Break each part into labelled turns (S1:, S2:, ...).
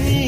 S1: नहीं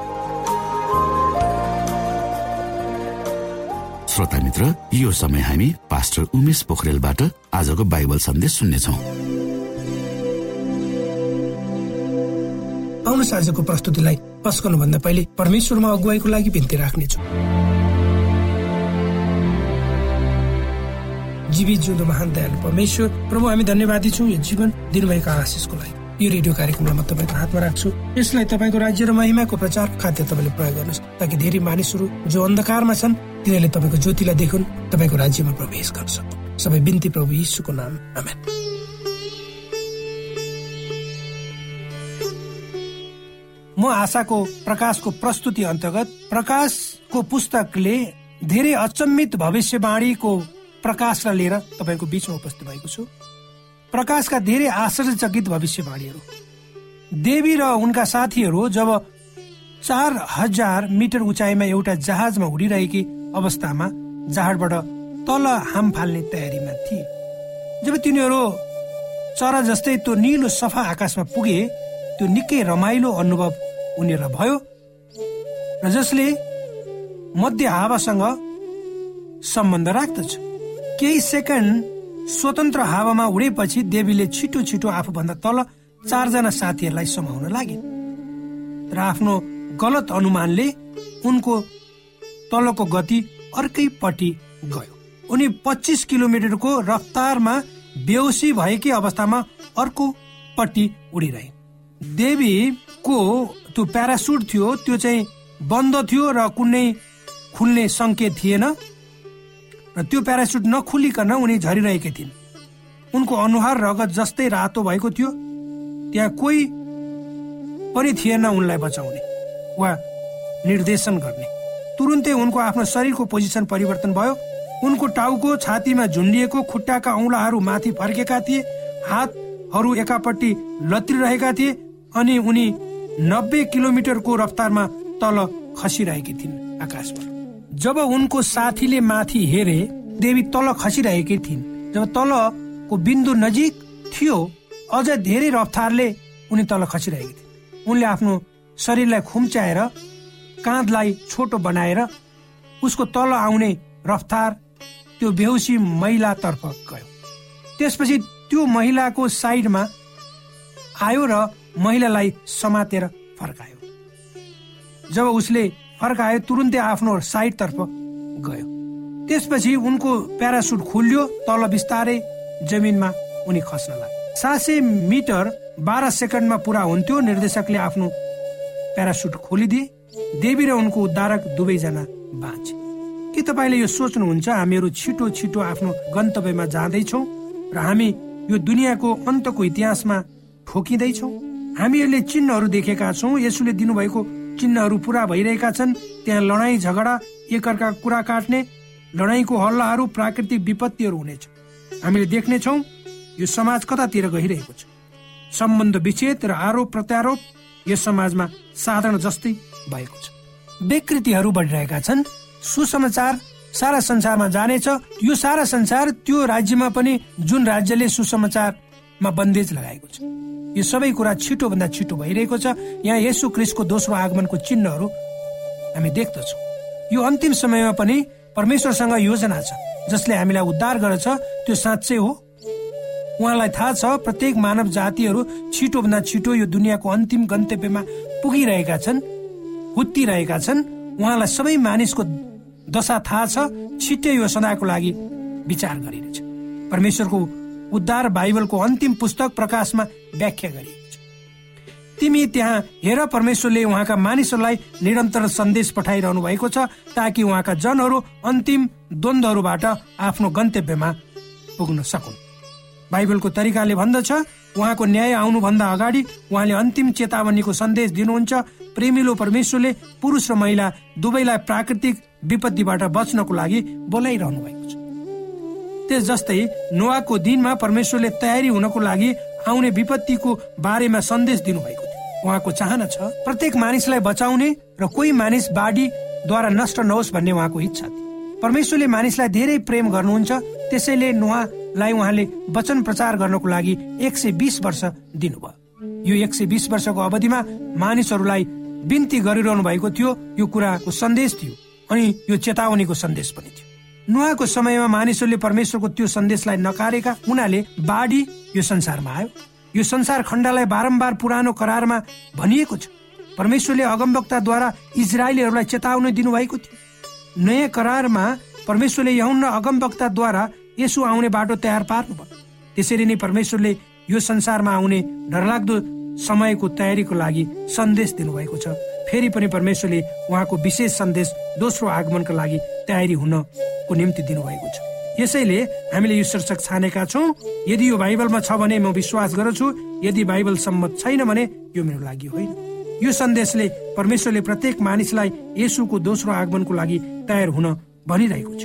S1: श्रोता मित्र यो समय हामी पास्टर उमेश पोखरेलबाट आजको बाइबल सन्देश सुन्नेछौ।
S2: आउनुहोस् आजको प्रस्तुतिलाई पस्कनुभन्दा पहिले परमेश्वरमा अगुवाईको लागि बिन्ती राख्नेछु। जीवित जिउँदो महान दयालु परमेश्वर प्रभु हामी धन्यवादी छौँ यो जीवन दिनुभएको आशिषको लागि। यो रेडियो कार्यक्रमलाई म तपाईँको हातमा राख्छु। यसलाई तपाईँको राज्य र महिमाको प्रचार खाद्य तपाईँले प्रयोग गर्नुहोस् ताकि धेरै मानिसहरू जो अन्धकारमा छन् तिनीहरूले तपाईँको ज्योतिलाई देखुन् तपाईँको राज्यमा प्रवेश सक्नु। सबै बिन्ती प्रभु यीशुको नाम। आमेन। म आशाको प्रकाशको प्रस्तुति अन्तर्गत प्रकाशको पुस्तकले धेरै अचम्मित भविष्यवाणीको प्रकाशलाई लिएर तपाईँको बिचमा उपस्थित भएको छु। प्रकाशका धेरै आश्चर्यचकित भविष्यवाणीहरू। देवी र उनका साथीहरू जब चार हजार मिटर उचाइमा एउटा जहाजमा उडिरहेकी अवस्थामा जहाजबाट तल हाम फाल्ने तयारीमा थिए। जब तिनीहरू चरा जस्तै त्यो निलो सफा आकाशमा पुगे त्यो निकै रमाइलो अनुभव उनीहरूलाई भयो र जसले मध्य हावासँग सम्बन्ध राख्दछ। केही सेकेन्ड स्वतन्त्र हावामा उडेपछि देवीले छिटो छिटो आफूभन्दा तल चारजना साथीहरूलाई समाउन लागे र आफ्नो गलत अनुमानले उनको तलको गति अर्कैपट्टि गयो। उनी पच्चिस किलोमिटरको रफ्तारमा बेहोसी भएकी अवस्थामा अर्को पट्टि उडिरहे। देवीको त्यो प्यारासुट थियो त्यो चाहिँ बन्द थियो र कुनै खुल्ने सङ्केत थिएन। र त्यो प्यारासुट नखुलिकन उनी झरिरहेकी थिइन्। उनको अनुहार रगत जस्तै रातो भएको थियो त्यहाँ कोही पनि थिएन उनलाई बचाउने वा निर्देशन गर्ने। तुरुन्तै उनको आफ्नो शरीरको पोजिसन परिवर्तन भयो। उनको टाउको छातीमा झुन्डिएको खुट्टाका औँलाहरू माथि फर्केका थिए हातहरू एकापट्टि लत्रिरहेका थिए अनि उनी नब्बे किलोमिटरको रफ्तारमा तल खसिरहेकी थिइन् आकाशमा। जब उनको साथीले माथि हेरे देवी तल खसिरहेकी थिइन्। जब तलको बिन्दु नजिक थियो अझ धेरै रफ्तारले उनी तल खसिरहेकी थिइन्। उनले आफ्नो शरीरलाई खुम्च्याएर काँधलाई छोटो बनाएर उसको तल आउने रफ्तार त्यो बेहुसी महिलातर्फ गयो। त्यसपछि त्यो महिलाको साइडमा आयो र महिलालाई समातेर फर्कायो। जब उसले फर्कायो तुरुन्तै आफ्नो साइडतर्फ गयो। त्यसपछि उनको प्यारासुट खुल्यो तल बिस्तारै जमिनमा उनी खस्न लागे। सात सय मिटर बाह्र सेकेन्डमा पुरा हुन्थ्यो निर्देशकले आफ्नो प्यारासुट खोलिदिए। देवी र उनको उद्धारक दुवैजना बाँचे। के तपाईँले यो सोच्नुहुन्छ हामीहरू छिटो छिटो आफ्नो गन्तव्यमा जाँदैछौँ र हामी यो दुनियाँको अन्तको इतिहासमा ठोकिँदैछौ? हामीहरूले चिन्हहरू देखेका छौँ यसुले दिनुभएको चिन्हहरू पुरा भइरहेका छन्। त्यहाँ लडाईँ झगडा एकअर्का कुरा काट्ने लडाईँको हल्लाहरू प्राकृतिक विपत्तिहरू हुनेछ। हामीले देख्नेछौँ यो समाज कतातिर गइरहेको छ। सम्बन्ध विच्छेद र आरोप प्रत्यारोप यस समाजमा साधारण जस्तै भएको छ। विकृतिहरू बढिरहेका छन् सुसमाचार सारा संसारमा जानेछ यो सारा संसार त्यो राज्यमा पनि जुन राज्यले सुसमाचारमा बन्देज लगाएको छ। यो सबै कुरा छिटो भन्दा छिटो भइरहेको छ। यहाँ यसु क्रिस्टको दोस्रो आगमनको चिन्हहरू हामी देख्दछौँ। यो अन्तिम समयमा पनि परमेश्वरसँग योजना छ जसले हामीलाई उद्धार गर्छ। त्यो साँच्चै हो। उहाँलाई थाहा छ प्रत्येक मानव जातिहरू छिटो भन्दा छिटो यो दुनियाँको अन्तिम गन्तव्यमा पुगिरहेका छन् हुत्तिरहेका छन्। उहाँलाई सबै मानिसको दशा थाहा छ छिट्टै यो सदाको लागि विचार गरिनेछ। परमेश्वरको उद्धार बाइबलको अन्तिम पुस्तक प्रकाशमा व्याख्या गरिएको छ। तिमी त्यहाँ हेर परमेश्वरले उहाँका मानिसहरूलाई निरन्तर सन्देश पठाइरहनु भएको छ ताकि उहाँका जनहरू अन्तिम द्वन्द्वहरूबाट आफ्नो गन्तव्यमा पुग्न सकुन्। बाइबलको तरिकाले भन्दछ उहाँको न्याय आउनुभन्दा अगाडि उहाँले अन्तिम चेतावनीको सन्देश दिनुहुन्छ प्रेमिलो परमेश्वरले पुरुष र महिला दुवैलाई प्राकृतिक विपत्तिबाट बच्नको लागि बोलाइरहनु भएको छ। त्यस जस्तै नुवाको दिनमा परमेश्वरले तयारी हुनको लागि आउने विपत्तिको बारेमा सन्देश दिनुभएको थियो। उहाँको चाहना छ प्रत्येक मानिसलाई बचाउने र कोही मानिस बाढीद्वारा नष्ट नहोस् भन्ने उहाँको इच्छा थियो। परमेश्वरले मानिसलाई धेरै प्रेम गर्नुहुन्छ त्यसैले नुहालाई उहाँले वचन प्रचार गर्नको लागि एक सय बिस वर्ष दिनुभयो। यो एक सय बिस वर्षको अवधिमा मानिसहरूलाई बिन्ती गरिरहनु भएको थियो यो कुराको सन्देश थियो अनि यो चेतावनीको सन्देश पनि थियो। नुहाको समयमा मानिसहरूले परमेश्वरको त्यो सन्देशलाई नकारेका उनीहरूले बाढी यो संसारमा आयो। यो संसार खण्डलाई बारम्बार पुरानो करारमा भनिएको छ। परमेश्वरले अगमवक्ताद्वारा इजरायलीहरूलाई चेतावनी दिनुभएको थियो। नयाँ करारमा परमेश्वरले यहुन्न अगमवक्ताद्वारा यसो आउने बाटो तयार पार्नुभयो। त्यसरी नै परमेश्वरले यो संसारमा आउने डरलाग्दो समयको तयारीको लागि सन्देश दिनुभएको छ। फेरि पनि परमेश्वरले उहाँको विशेष सन्देश दोस्रो आगमनका लागि तयारी हुनको निम्ति दिनुभएको छ। यसैले हामीले यो शीर्षक छानेका छौँ। यदि यो बाइबलमा छ भने म विश्वास गर्छु यदि बाइबल सम्मत छैन भने यो मेरो लागि होइन। यो सन्देशले परमेश्वरले प्रत्येक मानिसलाई यसुको दोस्रो आगमनको लागि तयार हुन भनिरहेको छ।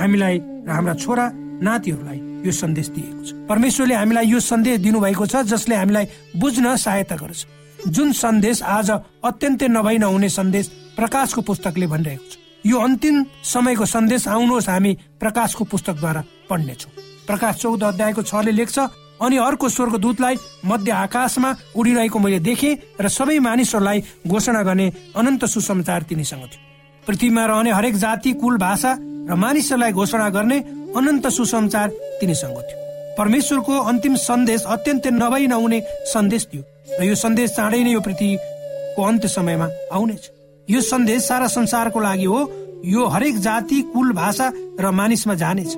S2: हामीलाई र हाम्रा छोरा नातिहरूलाई यो सन्देश दिएको छ। परमेश्वरले हामीलाई यो सन्देश दिनुभएको छ जसले हामीलाई बुझ्न सहायता गर्छ जुन सन्देश आज अत्यन्तै नभई नहुने सन्देश प्रकाशको पुस्तकले भनिरहेको छ। यो अन्तिम समयको सन्देश आउनुहोस् हामी प्रकाशको पुस्तकद्वारा पढ्नेछौँ। प्रकाश चौध अध्यायको छले लेख्छ अनि अर्को स्वर्गदूतलाई मध्य आकाशमा उडिरहेको मैले देखेँ र सबै मानिसहरूलाई घोषणा गर्ने अनन्त सुसमाचार तिनीसँग थियो। पृथ्वीमा रहने हरेक जाति कुल भाषा र मानिसहरूलाई घोषणा गर्ने अनन्त सुसमाचार तिनीसँग थियो। परमेश्वरको अन्तिम सन्देश अत्यन्तै नभई नहुने सन्देश थियो र यो सन्देश चाँडै नै यो पृथ्वीको अन्त्य समयमा आउनेछ। यो सन्देश सारा संसारको लागि हो। यो हरेक जाति कुल भाषा र मानिसमा जानेछ।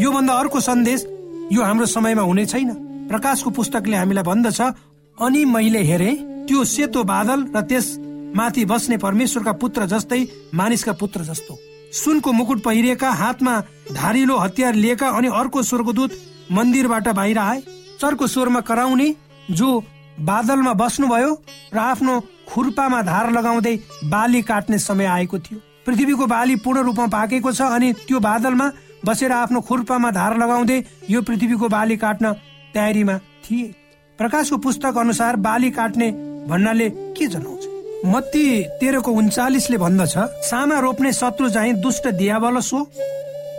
S2: योभन्दा अर्को सन्देश यो हाम्रो समयमा हुने छैन। प्रकाशको पुस्तकले हामीलाई भन्दछ अनि मैले हेरे त्यो सेतो बादल र त्यस माथि बस्ने परमेश्वरका पुत्र जस्तै मानिसका पुत्र जस्तो। सुनको मुकुट पहिरिएका हातमा धारिलो हतियार लिएका अनि अर्को स्वर्गदूत मन्दिरबाट बाहिर आए। चर्को स्वरमा कराउने जो बादलमा बस्नुभयो र आफ्नो खुर्पामा धार लगाउँदै बाली काट्ने समय आएको थियो। पृथ्वीको बाली पूर्ण रूपमा पाकेको छ अनि त्यो बादलमा बसेर आफ्नो खुर्पामा धार लगाउँदै यो पृथ्वीको बाली काट्न तयारीमा थिए। प्रकाशको पुस्तक अनुसार बाली काट्ने भन्नाले के जनाउँछ? मत्ती तेह्रको उन्चालिसले भन्दछ सामा रोप्ने शत्रु चाहिँ दुष्ट दियावलस हो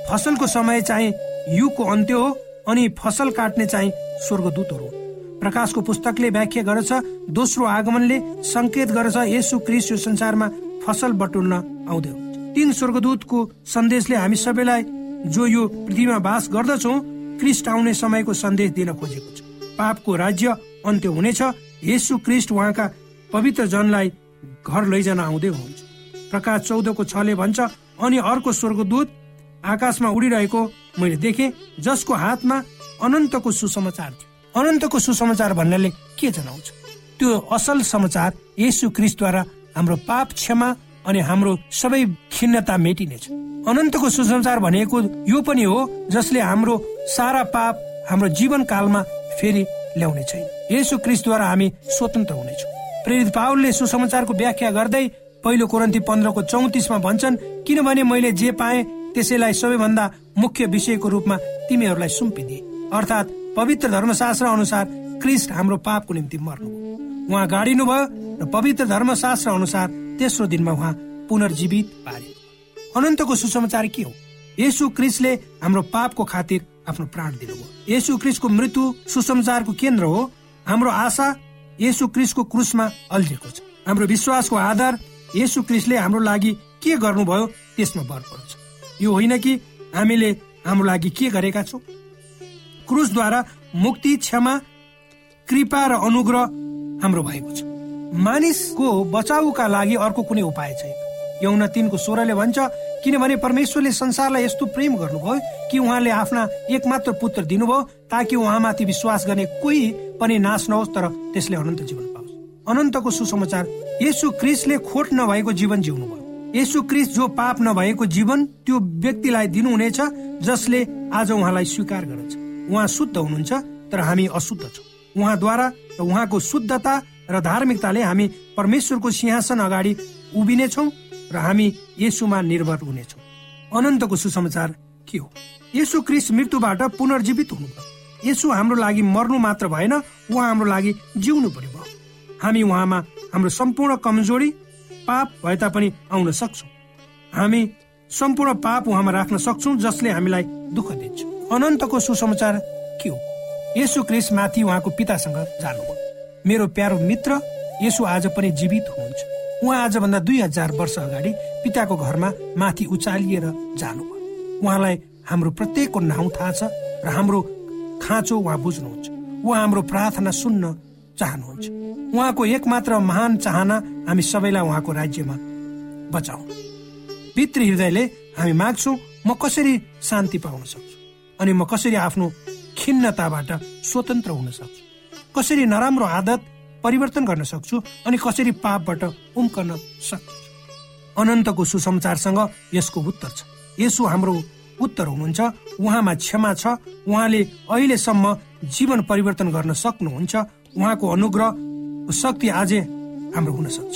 S2: फसलको समय चाहिँ युगको अन्त्य हो अनि फसल काट्ने चाहिँ स्वर्गदूतहरू प्रकाशको पुस्तकले व्याख्या गर्छ दोस्रो आगमनले संकेत गर्छ यसु क्रिस यो संसारमा फसल बटुल्न आउँदै तीन स्वर्गदूतको सन्देशले हामी सबैलाई जो यो पृथ्वीमा बास गर्दछौ क्रिस्ट आउने समयको सन्देश दिन खोजेको छ। पापको राज्य अन्त्य हुनेछ यसु क्रिस्ट उहाँका पवित्र जनलाई घर लैजान आउँदै हुनुहुन्छ प्रकाश चौधको छले भन्छ अनि अर्को स्वर्गदूत आकाशमा उडिरहेको मैले देखेँ जसको हातमा अनन्तको सुसमाचार थियो। अनन्तको सुसमाचार भन्नाले के जनाउँछ? त्यो असल समाचार यसु क्रिस्टद्वारा हाम्रो पाप क्षमा अनि हाम्रो सबै खिन्नता मेटिनेछ। अनन्तको सुसमाचार भनेको यो पनि हो जसले हाम्रो सारा पाप हाम्रो जीवन कालमा फेरि ल्याउने छैन। यसु क्रिस्टद्वारा हामी स्वतन्त्र हुनेछौँ। प्रेरित पावलले सुसमाचारको व्याख्या गर्दै पहिलो कोरन्ती पन्ध्रको चौतिसमा भन्छन् किनभने मैले जे पाएँ त्यसैलाई सबैभन्दा मुख्य विषयको रूपमा तिमीहरूलाई सुम्पिदिए। अर्थात् पवित्र धर्मशास्त्र अनुसार क्रिस्ट हाम्रो पापको निम्ति मर्नु उहाँ गाडिनु भयो र पवित्र धर्मशास्त्र अनुसार तेस्रो दिनमा उहाँ पुनर्जीवित पारिनु अनन्तको सुसमाचार के हो? यसु क्रिस्टले हाम्रो पापको खातिर आफ्नो प्राण दिनुभयो। यसु क्रिस्टको मृत्यु सुसमाचारको केन्द्र हो। हाम्रो आशा यसु क्रिस्टको क्रुसमा अल्झिएको छ। हाम्रो विश्वासको आधार यसु क्रिस्टले हाम्रो लागि के गर्नुभयो त्यसमा भर पर्छ। यो होइन कि हामीले हाम्रो लागि के गरेका छौँ? क्रुसद्वारा मुक्ति क्षमा कृपा र अनुग्रह हाम्रो भएको छ। मानिसको बचाउका लागि अर्को कुनै उपाय छैन। यौना तिनको स्वरले भन्छ किनभने परमेश्वरले संसारलाई यस्तो प्रेम गर्नुभयो कि उहाँले आफ्ना एकमात्र पुत्र दिनुभयो ताकि उहाँमाथि विश्वास गर्ने कोही पनि नाश नहोस् तर त्यसले अनन्त जीवन पाओस्। अनन्तको सुसमाचार यसु क्रिसले खोट नभएको जीवन जिउनु भयो यसु क्रिस जो पाप नभएको जीवन त्यो व्यक्तिलाई दिनुहुनेछ जसले आज उहाँलाई स्वीकार गर्छ उहाँ शुद्ध हुनुहुन्छ तर हामी अशुद्ध छौँ। उहाँद्वारा र उहाँको शुद्धता र धार्मिकताले हामी परमेश्वरको सिंहासन अगाडि उभिनेछौँ र हामी यसुमा निर्भर हुनेछौँ अनन्तको सुसमाचार के हो? यसु क्रिस मृत्युबाट पुनर्जीवित हुनुभयो। यसु हाम्रो लागि मर्नु मात्र भएन उहाँ हाम्रो लागि जिउनु पनि भयो। हामी उहाँमा हाम्रो सम्पूर्ण कमजोरी पाप भए तापनि आउन सक्छौँ। हामी सम्पूर्ण पाप उहाँमा राख्न सक्छौँ जसले हामीलाई दुःख दिन्छ। अनन्तको सुसमाचार के हो? यसु क्रिस माथि उहाँको पितासँग जानुभयो। मेरो प्यारो मित्र यसु आज पनि जीवित हुनुहुन्छ। उहाँ आजभन्दा दुई हजार वर्ष अगाडि पिताको घरमा माथि उचालिएर जानुभयो। उहाँलाई हाम्रो प्रत्येकको नाउँ थाहा छ र हाम्रो खाँचो उहाँ बुझ्नुहुन्छ। उहाँ हाम्रो प्रार्थना सुन्न चाहनुहुन्छ। उहाँको एकमात्र महान चाहना हामी सबैलाई उहाँको राज्यमा बचाउनु। पितृ हृदयले हामी माग्छौँ म कसरी शान्ति पाउन सक्छु? अनि म कसरी आफ्नो खिन्नताबाट स्वतन्त्र हुन सक्छु? कसरी नराम्रो आदत परिवर्तन गर्न सक्छु अनि कसरी पापबाट उम्कन सक्छु? अनन्तको सुसमाचारसँग यसको उत्तर छ। यसो हाम्रो उत्तर हुनुहुन्छ उहाँमा क्षमा छ उहाँले अहिलेसम्म जीवन परिवर्तन गर्न सक्नुहुन्छ उहाँको अनुग्रह शक्ति आजै हाम्रो हुन सक्छ।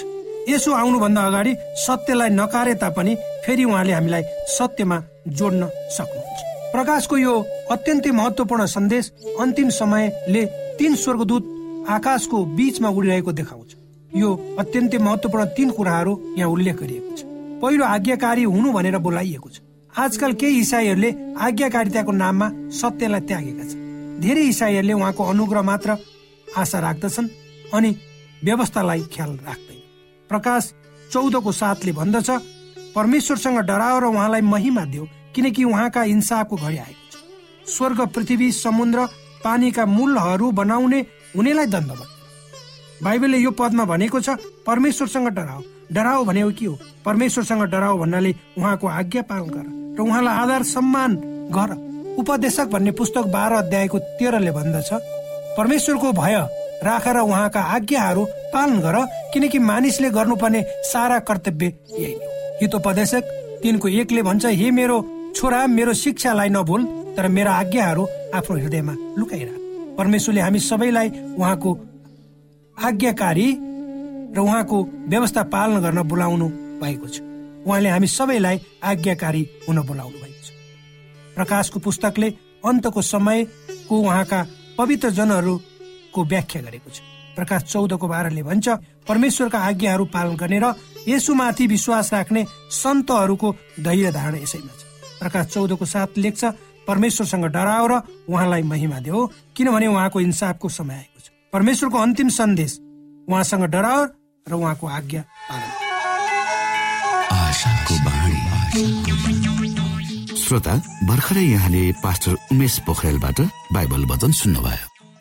S2: यसो आउनुभन्दा अगाडि सत्यलाई नकारे तापनि फेरि उहाँले हामीलाई सत्यमा जोड्न सक्नुहुन्छ। प्रकाशको यो अत्यन्तै महत्वपूर्ण सन्देश अन्तिम समयले तीन स्वर्गदूत आकाशको बीचमा उडिरहेको देखाउँछ। यो अत्यन्तै महत्वपूर्ण तीन कुराहरू यहाँ उल्लेख गरिएको छ। पहिलो आज्ञाकारी हुनु भनेर बोलाइएको छ। आजकल केही इसाईहरूले आज्ञाकारिताको नाममा सत्यलाई त्यागेका छन्। धेरै इसाईहरूले उहाँको अनुग्रह मात्र आशा राख्दछन् अनि व्यवस्थालाई ख्याल राख्दैन प्रकाश चौधको साथले भन्दछ परमेश्वरसँग डराओ र उहाँलाई महिमा दियो किनकि उहाँका इन्साफको घडी आएको छ। स्वर्ग पृथ्वी समुद्र पानीका मूलहरू बनाउने हुनेलाई दण्ड बाइबलले यो पदमा भनेको छ परमेश्वरसँग डराओ। डराओ भनेको के हो? परमेश्वरसँग डराओ भन्नाले उहाँको आज्ञा पालन गर र उहाँलाई आधार सम्मान गर। उपदेशक भन्ने पुस्तक बाह्र अध्यायको तेह्रले भन्दछ परमेश्वरको भय राखेर उहाँका आज्ञाहरू पालन गर किनकि मानिसले गर्नुपर्ने सारा कर्तव्य यही हितोपदेशक तिनको एकले भन्छ हे मेरो छोरा मेरो शिक्षालाई नभुल तर मेरा आज्ञाहरू आफ्नो हृदयमा लुकाइरह। परमेश्वरले हामी सबैलाई उहाँको आज्ञाकारी र उहाँको व्यवस्था पालन गर्न बोलाउनु भएको छ। उहाँले हामी सबैलाई आज्ञाकारी हुन बोलाउनु भएको छ। प्रकाशको पुस्तकले अन्तको समयको उहाँका पवित्र जनहरूको व्याख्या गरेको छ। प्रकाश चौधको बाह्रले भन्छ परमेश्वरका आज्ञाहरू पालन गर्ने र यसुमाथि विश्वास राख्ने सन्तहरूको धैर्य धारणा यसैमा छ। प्रकाश चौधको साथ लेख्छ। परमेश्वरसँग डराओ र उहाँलाई महिमा देऊ। किनभने उहाँको इन्साफको समय आएको छ। परमेश्वरको अन्तिम सन्देश उहाँसँग डराओ र उहाँको आज्ञा पालन।
S3: श्रोता भर्खरै यहाँले पास्टर उमेश पोखरेलबाट बाइबल वचन सुन्नुभयो।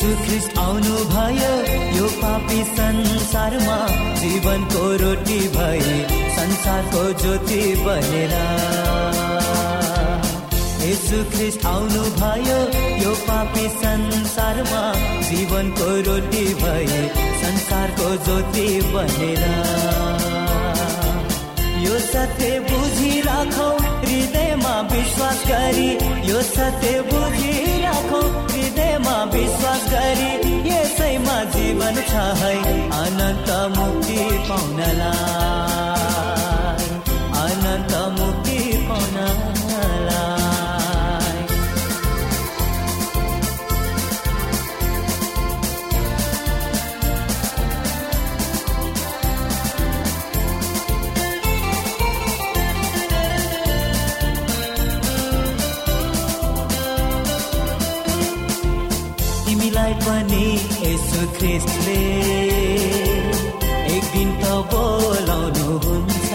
S1: यीशु ख्रिस्ट आउनु भयो यो पापी संसारमा जीवनको रोटी भए संसारको ज्योति बनेर। यीशु ख्रिस्ट आउनु भयो यो पापी संसारमा जीवनको रोटी भए संसारको ज्योति बनेर। यो सत्य बुझिराखौ हृदयमा विश्वास गरी यो सत्य बुझिराखौ हृदयमा विश्वास गरी यसैमा जीवन छ है। अनन्त मुक्ति पाउनलाई। पनि यसो ख्रिस्टले। एक दिन त बोलाउनुहुन्छ।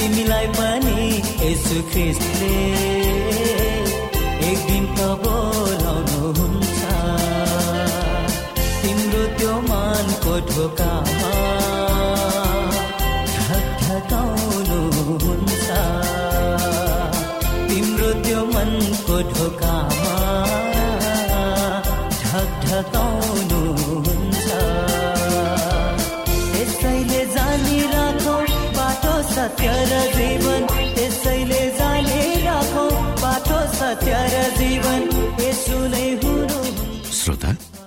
S1: तिमीलाई पनि यसो ख्रिस्टले। एक दिन त बोलाउनुहुन्छ। तिम्रो त्यो मानको ढोकामा बाटो सत्य र जीवन